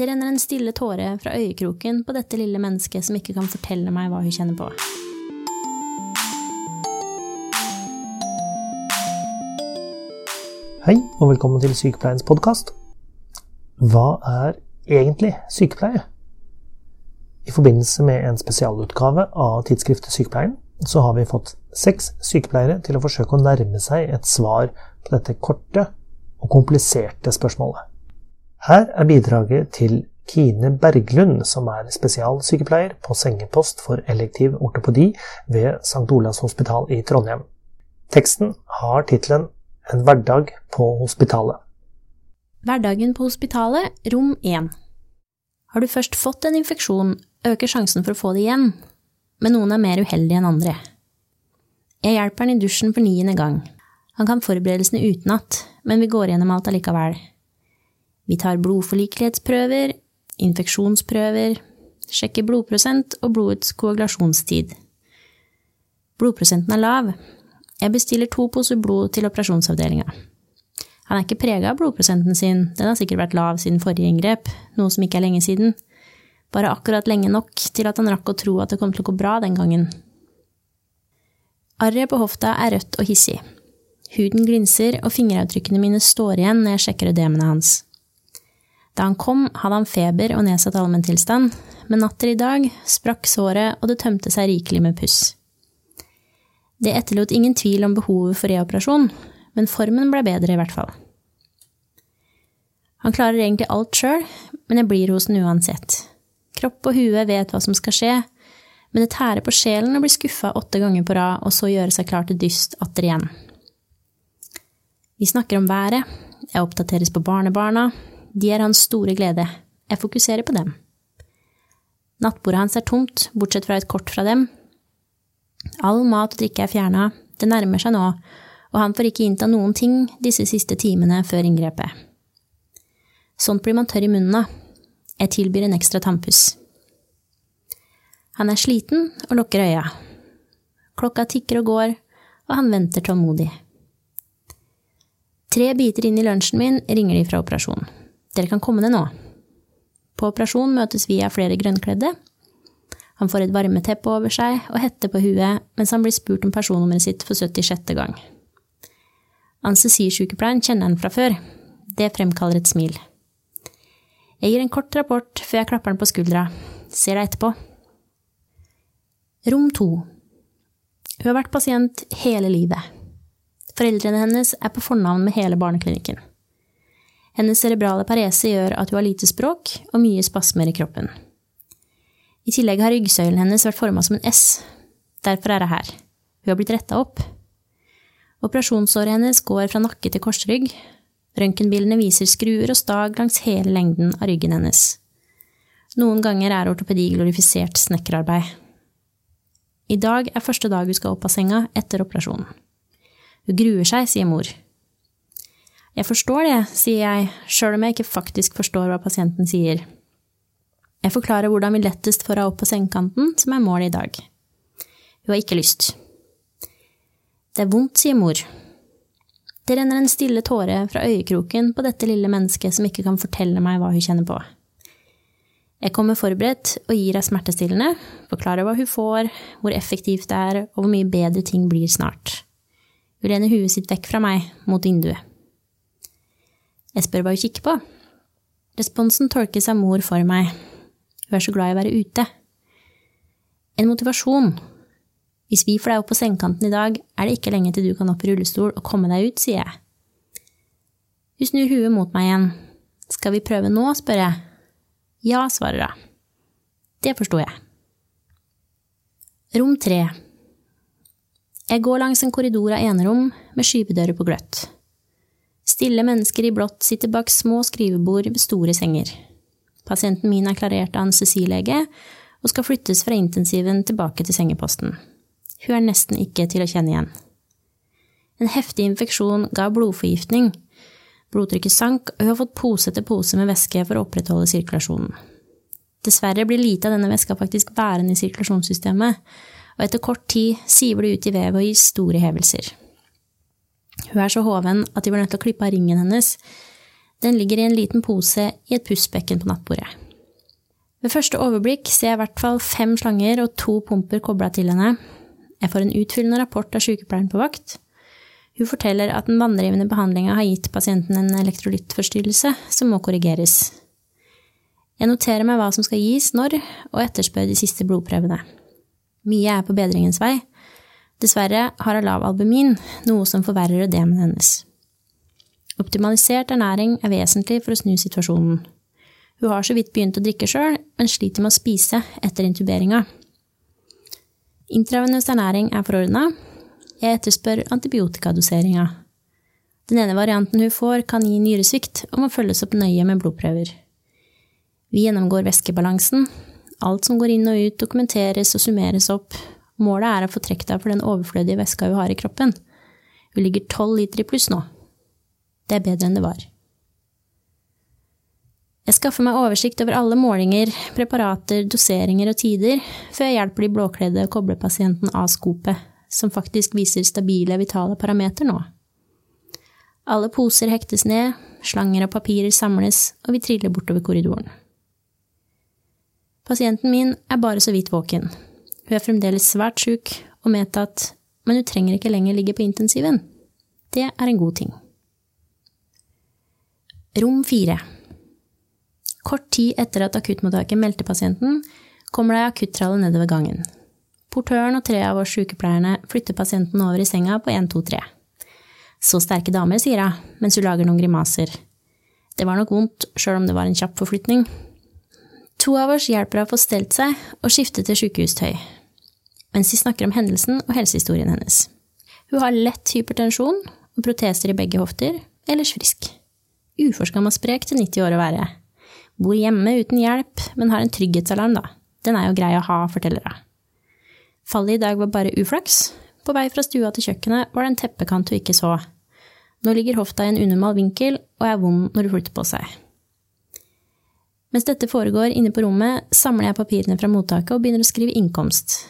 Det renner en stille tåre fra øyekroken på dette lille mennesket som ikke kan fortelle meg hva hun kjenner på. Hei, og velkommen til Sykepleiens podkast. Hva er egentlig sykepleie? I forbindelse med en spesialutgave av tidsskriftet Sykepleien, så har vi fått seks sykepleiere til å forsøke å nærme seg et svar på dette korte og kompliserte spørsmålet. Her er bidraget til Kine Berglund, som er spesialsykepleier på sengepost for elektiv ortopedi ved St. Olavs hospital i Trondheim. Teksten har tittelen En hverdag på hospitalet. Hverdagen på hospitalet, rom 1. Har du først fått en infeksjon, øker sjansen for å få det igjen, men noen er mer uheldige enn andre. Jeg hjelper han i dusjen for niende gang. Han kan forberedelsene utenat, men vi går gjennom alt allikevel. Vi tar blodforlikelighetsprøver, infeksjonsprøver, sjekker blodprosent og blodets koagulasjonstid. Blodprosenten er lav. Jeg bestiller to poser blod til operasjonsavdelinga. Han er ikke prega av blodprosenten sin, den har sikkert vært lav siden forrige inngrep, noe som ikke er lenge siden, bare akkurat lenge nok til at han rakk å tro at det kom til å gå bra den gangen. Arret på hofta er rødt og hissig. Huden glinser, og fingeravtrykkene mine står igjen når jeg sjekker ødemene hans. Da han kom, hadde han feber og nedsatt allmenntilstand, men natt til i dag sprakk såret, og det tømte seg rikelig med puss. Det etterlot ingen tvil om behovet for reoperasjon, men formen ble bedre, i hvert fall. Han klarer egentlig alt sjøl, men jeg blir hos den uansett. Kropp og hue vet hva som skal skje, men det tærer på sjelen å bli skuffa åtte ganger på rad, og så gjøre seg klar til dyst atter igjen. Vi snakker om været, jeg oppdateres på barnebarna, de er hans store glede, jeg fokuserer på dem. Nattbordet hans er tomt, bortsett fra et kort fra dem. All mat og drikke er fjerna, det nærmer seg nå, og han får ikke innta noen ting disse siste timene før inngrepet. Sånt blir man tørr i munnen av. Jeg tilbyr en ekstra tannpuss. Han er sliten og lukker øya. Klokka tikker og går, og han venter tålmodig. Tre biter inn i lunsjen min ringer de fra operasjon. Dere kan komme ned nå. På operasjon møtes vi av flere grønnkledde. Han får et varmeteppe over seg og hette på huet mens han blir spurt om personnummeret sitt for 76. gang. Anestesisykepleieren kjenner han fra før. Det fremkaller et smil. Jeg gir en kort rapport før jeg klapper den på skuldra. Ser deg etterpå. Rom to. Hun har vært pasient hele livet. Foreldrene hennes er på fornavn med hele barneklinikken. Hennes cerebrale parese gjør at hun har lite språk og mye spasmer i kroppen. I tillegg har ryggsøylen hennes vært forma som en S. Derfor er hun her. Hun har blitt retta opp. Operasjonsåret hennes går fra nakke til korsrygg, Røntgenbildene viser skruer og stag langs hele lengden av ryggen hennes. Noen ganger er ortopedi glorifisert snekkerarbeid. I dag er første dag hun skal opp av senga etter operasjonen. Hun gruer seg, sier mor. Jeg forstår det, sier jeg, sjøl om jeg ikke faktisk forstår hva pasienten sier. Jeg forklarer hvordan vi lettest får henne opp på sengekanten, som er målet i dag. Hun har ikke lyst. Det er vondt, sier mor. Det renner en stille tåre fra øyekroken på dette lille mennesket som ikke kan fortelle meg hva hun kjenner på. Jeg kommer forberedt og gir henne smertestillende, forklarer hva hun får, hvor effektivt det er, og hvor mye bedre ting blir snart. Hun lener huet sitt vekk fra meg, mot vinduet. Jeg spør hva hun kikker på. Responsen tolkes av mor for meg. Hun er så glad i å være ute. En motivasjon, hvis vi får deg opp på sengekanten i dag, er det ikke lenge til du kan opp i rullestol og komme deg ut, sier jeg. Hun snur huet mot meg igjen. Skal vi prøve nå, spør jeg. Ja, svarer hun. Det forsto jeg. Rom tre. Jeg går langs en korridor av enerom med skyvedører på gløtt. Stille mennesker i blått sitter bak små skrivebord ved store senger. Pasienten min er klarert av anestesilege og skal flyttes fra intensiven tilbake til sengeposten. Hun er nesten ikke til å kjenne igjen. En heftig infeksjon ga blodforgiftning. Blodtrykket sank, og hun har fått pose etter pose med væske for å opprettholde sirkulasjonen. Dessverre blir lite av denne væska faktisk værende i sirkulasjonssystemet, og etter kort tid siver det ut i vevet og gir store hevelser. Hun er så hoven at de var nødt til å klippe av ringen hennes. Den ligger i en liten pose i et pussbekken på nattbordet. Ved første overblikk ser jeg i hvert fall fem slanger og to pumper kobla til henne. Jeg får en utfyllende rapport av sykepleieren på vakt. Hun forteller at den vanndrivende behandlinga har gitt pasienten en elektrolyttforstyrrelse som må korrigeres. Jeg noterer meg hva som skal gis når, og etterspør de siste blodprøvene. Mye er på bedringens vei. Dessverre har hun lav albumin, noe som forverrer ødemen hennes. Optimalisert ernæring er vesentlig for å snu situasjonen. Hun har så vidt begynt å drikke sjøl, men sliter med å spise etter intuberinga. Intravenøs ernæring er forordna. Jeg etterspør antibiotikadoseringa. Den ene varianten hun får, kan gi nyresvikt og må følges opp nøye med blodprøver. Vi gjennomgår væskebalansen. Alt som går inn og ut, dokumenteres og summeres opp. Målet er å få trukket deg for den overflødige væska hun har i kroppen. Hun ligger tolv liter i pluss nå. Det er bedre enn det var. Jeg skaffer meg oversikt over alle målinger, preparater, doseringer og tider, før jeg hjelper de blåkledde å koble pasienten av skopet, som faktisk viser stabile, vitale parameter nå. Alle poser hektes ned, slanger og papirer samles, og vi triller bortover korridoren. Pasienten min er bare så vidt våken. Hun er fremdeles svært sjuk og medtatt, men hun trenger ikke lenger ligge på intensiven. Det er en god ting. Rom fire. Kort tid etter at akuttmottaket meldte pasienten, kommer det ei akuttralle nedover gangen. Portøren og tre av oss sykepleierne flytter pasienten over i senga på 1, 2, 3. Så sterke damer, sier hun, mens hun lager noen grimaser. Det var nok vondt, sjøl om det var en kjapp forflytning. To av oss hjelper henne å få stelt seg og skifte til sykehustøy, mens de snakker om hendelsen og helsehistorien hennes. Hun har lett hypertensjon og proteser i begge hofter, ellers frisk. Uforskamma sprek til 90 år å være. Bor hjemme uten hjelp, men har en trygghetsalarm, da. Den er jo grei å ha, forteller hun. Fallet i dag var bare uflaks. På vei fra stua til kjøkkenet var det en teppekant hun ikke så. Nå ligger hofta i en unormal vinkel og er vond når hun flytter på seg. Mens dette foregår inne på rommet, samler jeg papirene fra mottaket og begynner å skrive innkomst.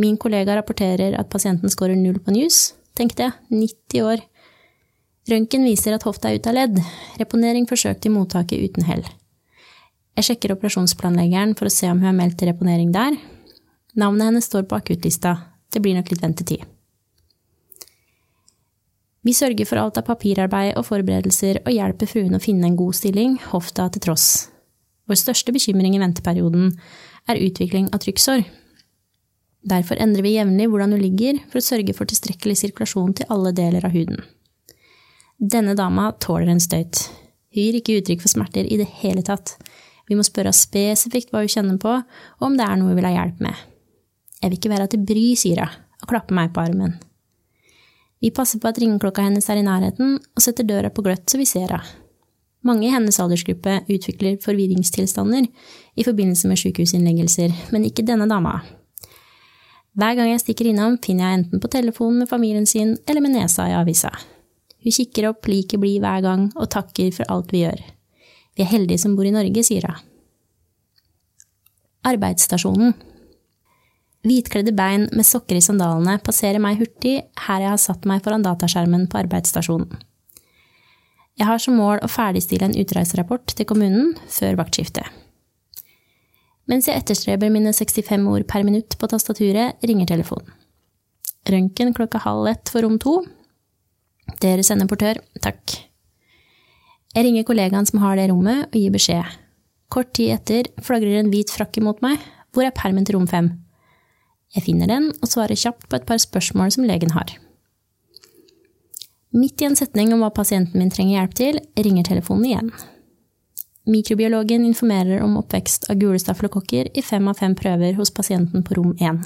Min kollega rapporterer at pasienten scorer null på news. Tenkte jeg, 90 år. Røntgen viser at hofta er ute av ledd. Reponering forsøkt i mottaket uten hell. Jeg sjekker operasjonsplanleggeren for å se om hun er meldt til reponering der. Navnet hennes står på akuttlista. Det blir nok litt ventetid. Vi sørger for alt av papirarbeid og forberedelser og hjelper fruen å finne en god stilling, hofta til tross. Vår største bekymring i venteperioden er utvikling av trykksår. Derfor endrer vi jevnlig hvordan hun ligger, for å sørge for tilstrekkelig sirkulasjon til alle deler av huden. Denne dama tåler en støyt. Hun gir ikke uttrykk for smerter i det hele tatt. Vi må spørre spesifikt hva hun kjenner på, og om det er noe hun vil ha hjelp med. Jeg vil ikke være til bry, sier hun, og klapper meg på armen. Vi passer på at ringeklokka hennes er i nærheten, og setter døra på gløtt så vi ser henne. Mange i hennes aldersgruppe utvikler forvirringstilstander i forbindelse med sykehusinnleggelser, men ikke denne dama. Hver gang jeg stikker innom, finner jeg enten på telefonen med familien sin eller med nesa i avisa. Hun kikker opp like blid hver gang og takker for alt vi gjør. Vi er heldige som bor i Norge, sier hun. Arbeidsstasjonen. Hvitkledde bein med sokker i sandalene passerer meg hurtig her jeg har satt meg foran dataskjermen på arbeidsstasjonen. Jeg har som mål å ferdigstille en utreiserapport til kommunen før vaktskiftet. Mens jeg etterstreber mine 65 ord per minutt på tastaturet, ringer telefonen. Røntgen klokka halv ett for rom to. Dere sender portør, takk. Jeg ringer kollegaen som har det rommet, og gir beskjed. Kort tid etter flagrer en hvit frakke mot meg. Hvor er permen til rom fem? Jeg finner den og svarer kjapt på et par spørsmål som legen har. Midt i en setning om hva pasienten min trenger hjelp til, ringer telefonen igjen. Mikrobiologen informerer om oppvekst av gule stafylokokker i fem av fem prøver hos pasienten på rom én.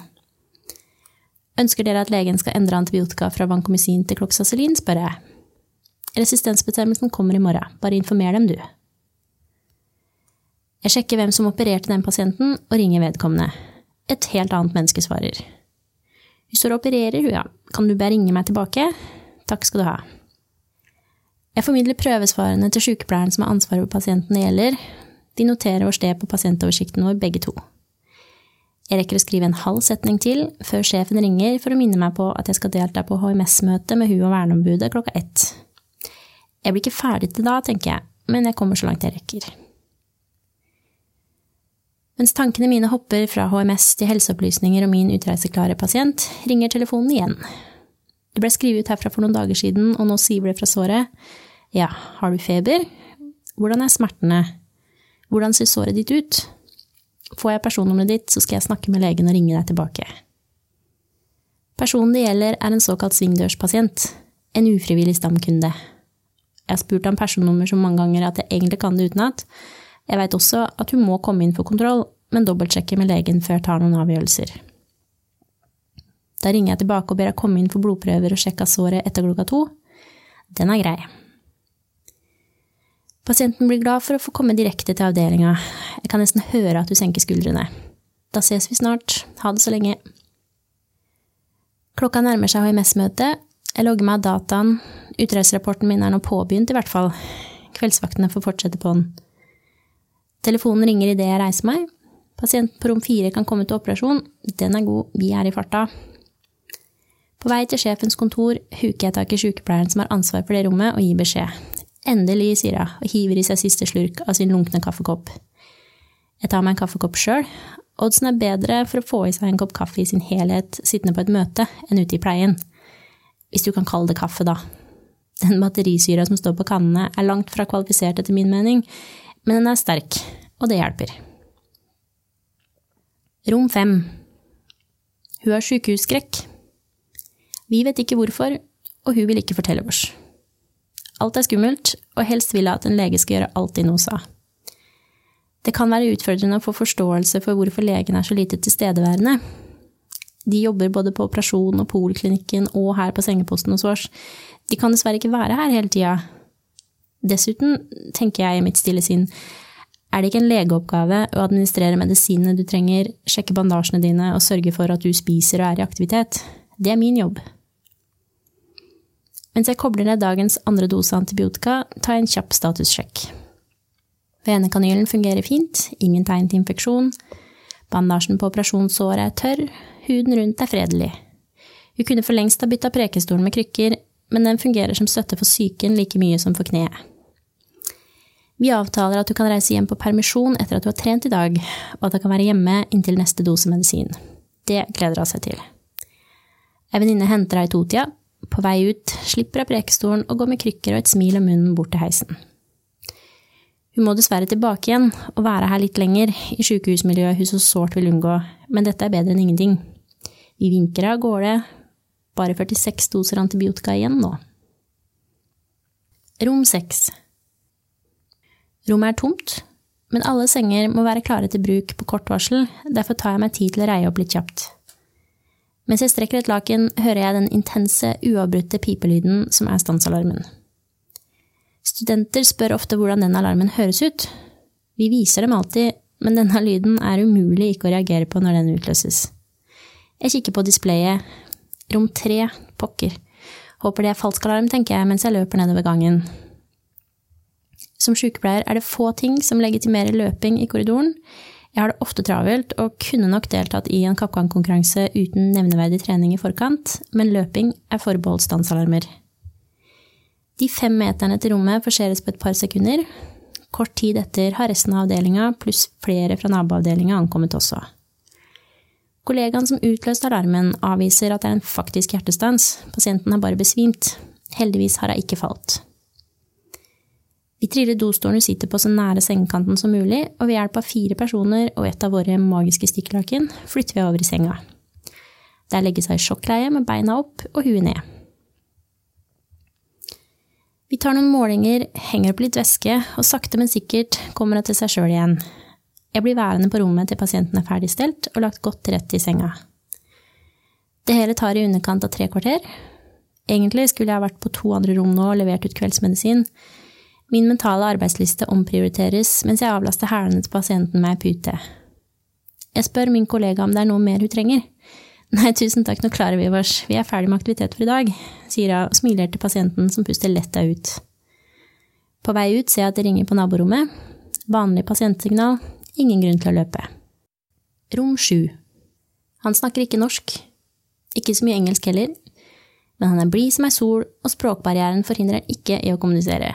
Ønsker dere at legen skal endre antibiotika fra vancomycin til kloksacillin, spør jeg. Resistensbestemmelsen kommer i morgen, bare informer dem, du. Jeg sjekker hvem som opererte den pasienten, og ringer vedkommende. Et helt annet menneske svarer. Står og opererer, hun, ja. Kan du bare ringe meg tilbake? Takk skal du ha. Jeg formidler prøvesvarene til sykepleieren som har ansvaret for pasienten det gjelder. De noterer vår sted på pasientoversikten vår, begge to. Jeg rekker å skrive en halv setning til før sjefen ringer for å minne meg på at jeg skal delta på HMS-møte med hun og verneombudet klokka ett. Jeg blir ikke ferdig til da, tenker jeg, men jeg kommer så langt jeg rekker. Mens tankene mine hopper fra HMS til helseopplysninger og min utreiseklare pasient, ringer telefonen igjen. Det ble skrevet ut herfra for noen dager siden, og nå siver det fra såret. Ja, har du feber? Hvordan er smertene? Hvordan ser såret ditt ut? Får jeg personnummeret ditt, så skal jeg snakke med legen og ringe deg tilbake. Personen det gjelder, er en såkalt svingdørspasient, en ufrivillig stamkunde. Jeg har spurt om personnummer så mange ganger at jeg egentlig kan det utenat, jeg veit også at hun må komme inn for kontroll, men dobbeltsjekke med legen før jeg tar noen avgjørelser. Da ringer jeg tilbake og ber jeg komme inn for blodprøver og sjekke såret etter klokka to. Den er grei. Pasienten blir glad for å få komme direkte til avdelinga. Jeg kan nesten høre at du senker skuldrene. Da ses vi snart. Ha det så lenge. Klokka nærmer seg HMS-møtet. Jeg logger meg av dataen. Utreiserapporten min er nå påbegynt, i hvert fall. Kveldsvaktene får fortsette på den. Telefonen ringer idet jeg reiser meg. Pasienten på rom fire kan komme til operasjon. Den er god, vi er i farta. På vei til sjefens kontor huker jeg tak i sykepleieren som har ansvar for det rommet, og gir beskjed. Endelig, sier hun og hiver i seg siste slurk av sin lunkne kaffekopp. Jeg tar meg en kaffekopp sjøl. Oddsen er bedre for å få i seg en kopp kaffe i sin helhet sittende på et møte enn ute i pleien. Hvis du kan kalle det kaffe, da. Den batterisyra som står på kannene, er langt fra kvalifisert etter min mening, men den er sterk, og det hjelper. Rom fem. Hun har sykehusskrekk. Vi vet ikke hvorfor, og hun vil ikke fortelle oss. Alt er skummelt, og helst vil jeg at en lege skal gjøre alt de nå sa. Det kan være utfordrende å få forståelse for hvorfor legen er så lite tilstedeværende. De jobber både på operasjon og poliklinikken og her på sengeposten hos oss. De kan dessverre ikke være her hele tida, Dessuten, tenker jeg i mitt stille sinn, er det ikke en legeoppgave å administrere medisinene du trenger, sjekke bandasjene dine og sørge for at du spiser og er i aktivitet? Det er min jobb. Mens jeg kobler ned dagens andre dose antibiotika, tar jeg en kjapp statussjekk. Venekanylen fungerer fint, ingen tegn til infeksjon. Bandasjen på operasjonssåret er tørr, huden rundt er fredelig. Hun kunne for lengst ha bytta prekestolen med krykker, men den fungerer som støtte for psyken like mye som for kneet. Vi avtaler at du kan reise hjem på permisjon etter at du har trent i dag, og at du kan være hjemme inntil neste dose medisin. Det gleder hun seg til. Ei venninne henter deg i totida. På vei ut slipper hun prekestolen og går med krykker og et smil om munnen bort til heisen. Hun må dessverre tilbake igjen og være her litt lenger, i sykehusmiljøet hun så sårt vil unngå, men dette er bedre enn ingenting. Vi vinker av gårde, bare 46 doser antibiotika igjen nå. Rom 6 Rommet er tomt, men alle senger må være klare til bruk på kort varsel, derfor tar jeg meg tid til å reie opp litt kjapt. Mens jeg strekker et laken, hører jeg den intense, uavbrutte pipelyden som er stansalarmen. Studenter spør ofte hvordan den alarmen høres ut. Vi viser dem alltid, men denne lyden er umulig ikke å reagere på når den utløses. Jeg kikker på displayet, Rom tre, pokker. Håper det er falsk alarm, tenker jeg mens jeg løper nedover gangen. Som sykepleier er det få ting som legitimerer løping i korridoren. Jeg har det ofte travelt og kunne nok deltatt i en kappgangkonkurranse uten nevneverdig trening i forkant, men løping er forbeholdt stansalarmer. De fem meterne til rommet forseres på et par sekunder. Kort tid etter har resten av avdelinga pluss flere fra naboavdelinga ankommet også. Kollegaen som utløste alarmen, avviser at det er en faktisk hjertestans. Pasienten har bare besvimt. Heldigvis har hun ikke falt. Vi triller dostolen du sitter på så nære sengekanten som mulig, og ved hjelp av fire personer og et av våre magiske stikklaken flytter vi over i senga. Der legges seg i sjokkleie med beina opp og huet ned. Vi tar noen målinger, henger opp litt væske, og sakte, men sikkert kommer hun til seg sjøl igjen. Jeg blir værende på rommet til pasienten er ferdigstelt og lagt godt til rette i senga. Det hele tar i underkant av tre kvarter. Egentlig skulle jeg vært på to andre rom nå og levert ut kveldsmedisin. Min mentale arbeidsliste omprioriteres mens jeg avlaster hælene til pasienten med ei pute. Jeg spør min kollega om det er noe mer hun trenger. Nei, tusen takk, nå klarer vi oss, vi er ferdig med aktivitet for i dag, sier hun og smiler til pasienten som puster letta ut. På vei ut ser jeg at det ringer på naborommet. Vanlig pasientsignal, ingen grunn til å løpe. Rom sju. Han snakker ikke norsk, ikke så mye engelsk heller, men han er blid som ei sol, og språkbarrieren forhindrer han ikke i å kommunisere.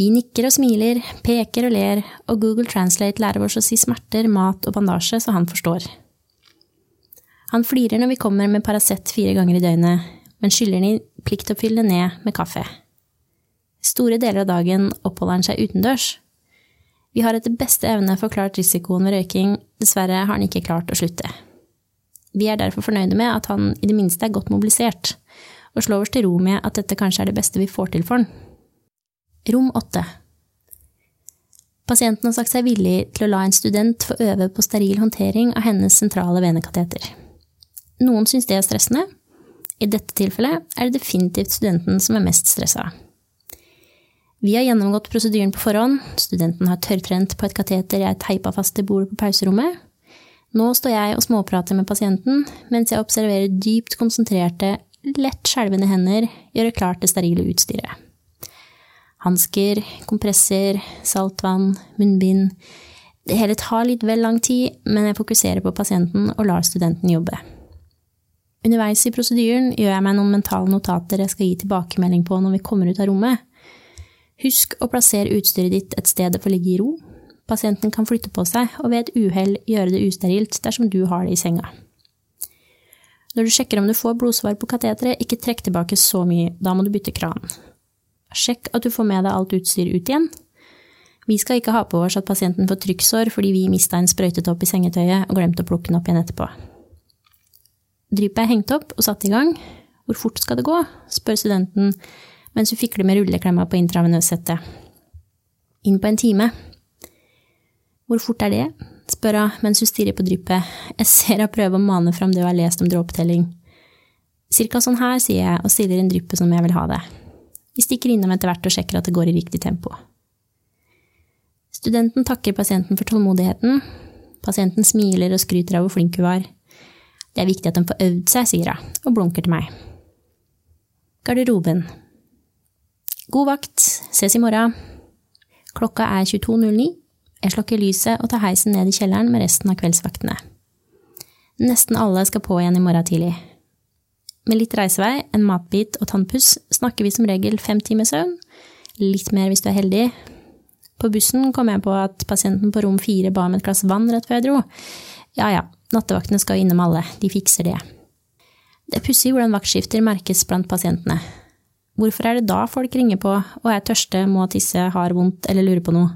Vi nikker og smiler, peker og ler, og Google Translate lærer oss å si smerter, mat og bandasje så han forstår. Han flirer når vi kommer med Paracet fire ganger i døgnet, men skyller den pliktoppfyllende ned med kaffe. Store deler av dagen oppholder han seg utendørs. Vi har etter beste evne forklart risikoen ved røyking, dessverre har han ikke klart å slutte. Vi er derfor fornøyde med at han i det minste er godt mobilisert, og slår oss til ro med at dette kanskje er det beste vi får til for han. Rom 8. Pasienten har sagt seg villig til å la en student få øve på steril håndtering av hennes sentrale venekateter. Noen syns det er stressende. I dette tilfellet er det definitivt studenten som er mest stressa. Vi har gjennomgått prosedyren på forhånd, studenten har tørrtrent på et kateter jeg teipa fast til bordet på pauserommet. Nå står jeg og småprater med pasienten, mens jeg observerer dypt konsentrerte, lett skjelvende hender gjøre klart det sterile utstyret. Hansker, kompresser, saltvann, munnbind. Det hele tar litt vel lang tid, men jeg fokuserer på pasienten og lar studenten jobbe. Underveis i prosedyren gjør jeg meg noen mentale notater jeg skal gi tilbakemelding på når vi kommer ut av rommet. Husk å plassere utstyret ditt et sted det får ligge i ro. Pasienten kan flytte på seg, og ved et uhell gjøre det usterilt dersom du har det i senga. Når du sjekker om du får blodsvar på kateteret, ikke trekk tilbake så mye, da må du bytte kran. Sjekk at du får med deg alt utstyr ut igjen. Vi skal ikke ha på oss at pasienten får trykksår fordi vi mista en sprøytetopp i sengetøyet og glemte å plukke den opp igjen etterpå. Drypet er hengt opp og satt i gang. Hvor fort skal det gå? spør studenten mens hun fikler med rulleklemma på intravenøssettet. Inn på en time. Hvor fort er det? spør hun mens hun stirrer på dryppet. Jeg ser hun prøver å mane fram det hun har lest om dråpetelling. Cirka sånn her, sier jeg og stiller inn dryppet som jeg vil ha det. Vi stikker innom etter hvert og sjekker at det går i riktig tempo. Studenten takker pasienten for tålmodigheten. Pasienten smiler og skryter av hvor flink hun var. Det er viktig at de får øvd seg, sier hun, og blunker til meg. Garderoben. God vakt, ses i morgen. Klokka er 22.09. Jeg slokker lyset og tar heisen ned i kjelleren med resten av kveldsvaktene. Nesten alle skal på igjen i morgen tidlig. Med litt reisevei, en matbit og tannpuss snakker vi som regel fem timer søvn, litt mer hvis du er heldig. På bussen kom jeg på at pasienten på rom fire ba om et glass vann rett før jeg dro. Ja ja, nattevaktene skal innom alle, de fikser det. Det er pussig hvordan vaktskifter merkes blant pasientene. Hvorfor er det da folk ringer på og er tørste, må tisse, har vondt eller lurer på noe?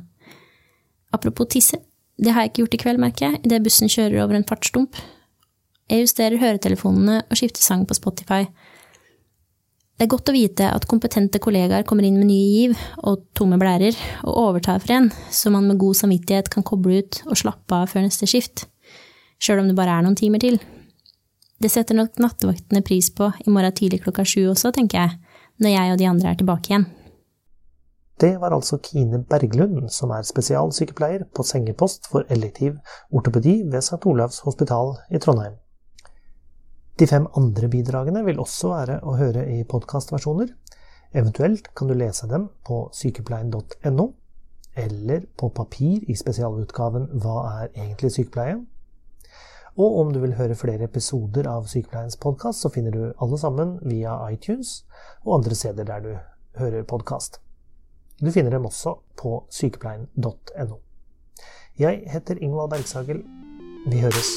Apropos tisse, det har jeg ikke gjort i kveld, merker jeg, idet bussen kjører over en fartsdump. Jeg justerer høretelefonene og skifter sang på Spotify. Det er godt å vite at kompetente kollegaer kommer inn med nye giv og tomme blærer, og overtar for en, så man med god samvittighet kan koble ut og slappe av før neste skift, sjøl om det bare er noen timer til. Det setter nok nattevaktene pris på i morgen tidlig klokka sju også, tenker jeg, når jeg og de andre er tilbake igjen. Det var altså Kine Berglund, som er spesialsykepleier på sengepost for elektiv ortopedi ved St. Olavs hospital i Trondheim. De fem andre bidragene vil også være å høre i podkastversjoner. Eventuelt kan du lese dem på sykepleien.no, eller på papir i spesialutgaven Hva er egentlig sykepleie? Og om du vil høre flere episoder av Sykepleiens podkast, så finner du alle sammen via iTunes og andre steder der du hører podkast. Du finner dem også på sykepleien.no. Jeg heter Ingvald Bergsagel. Vi høres.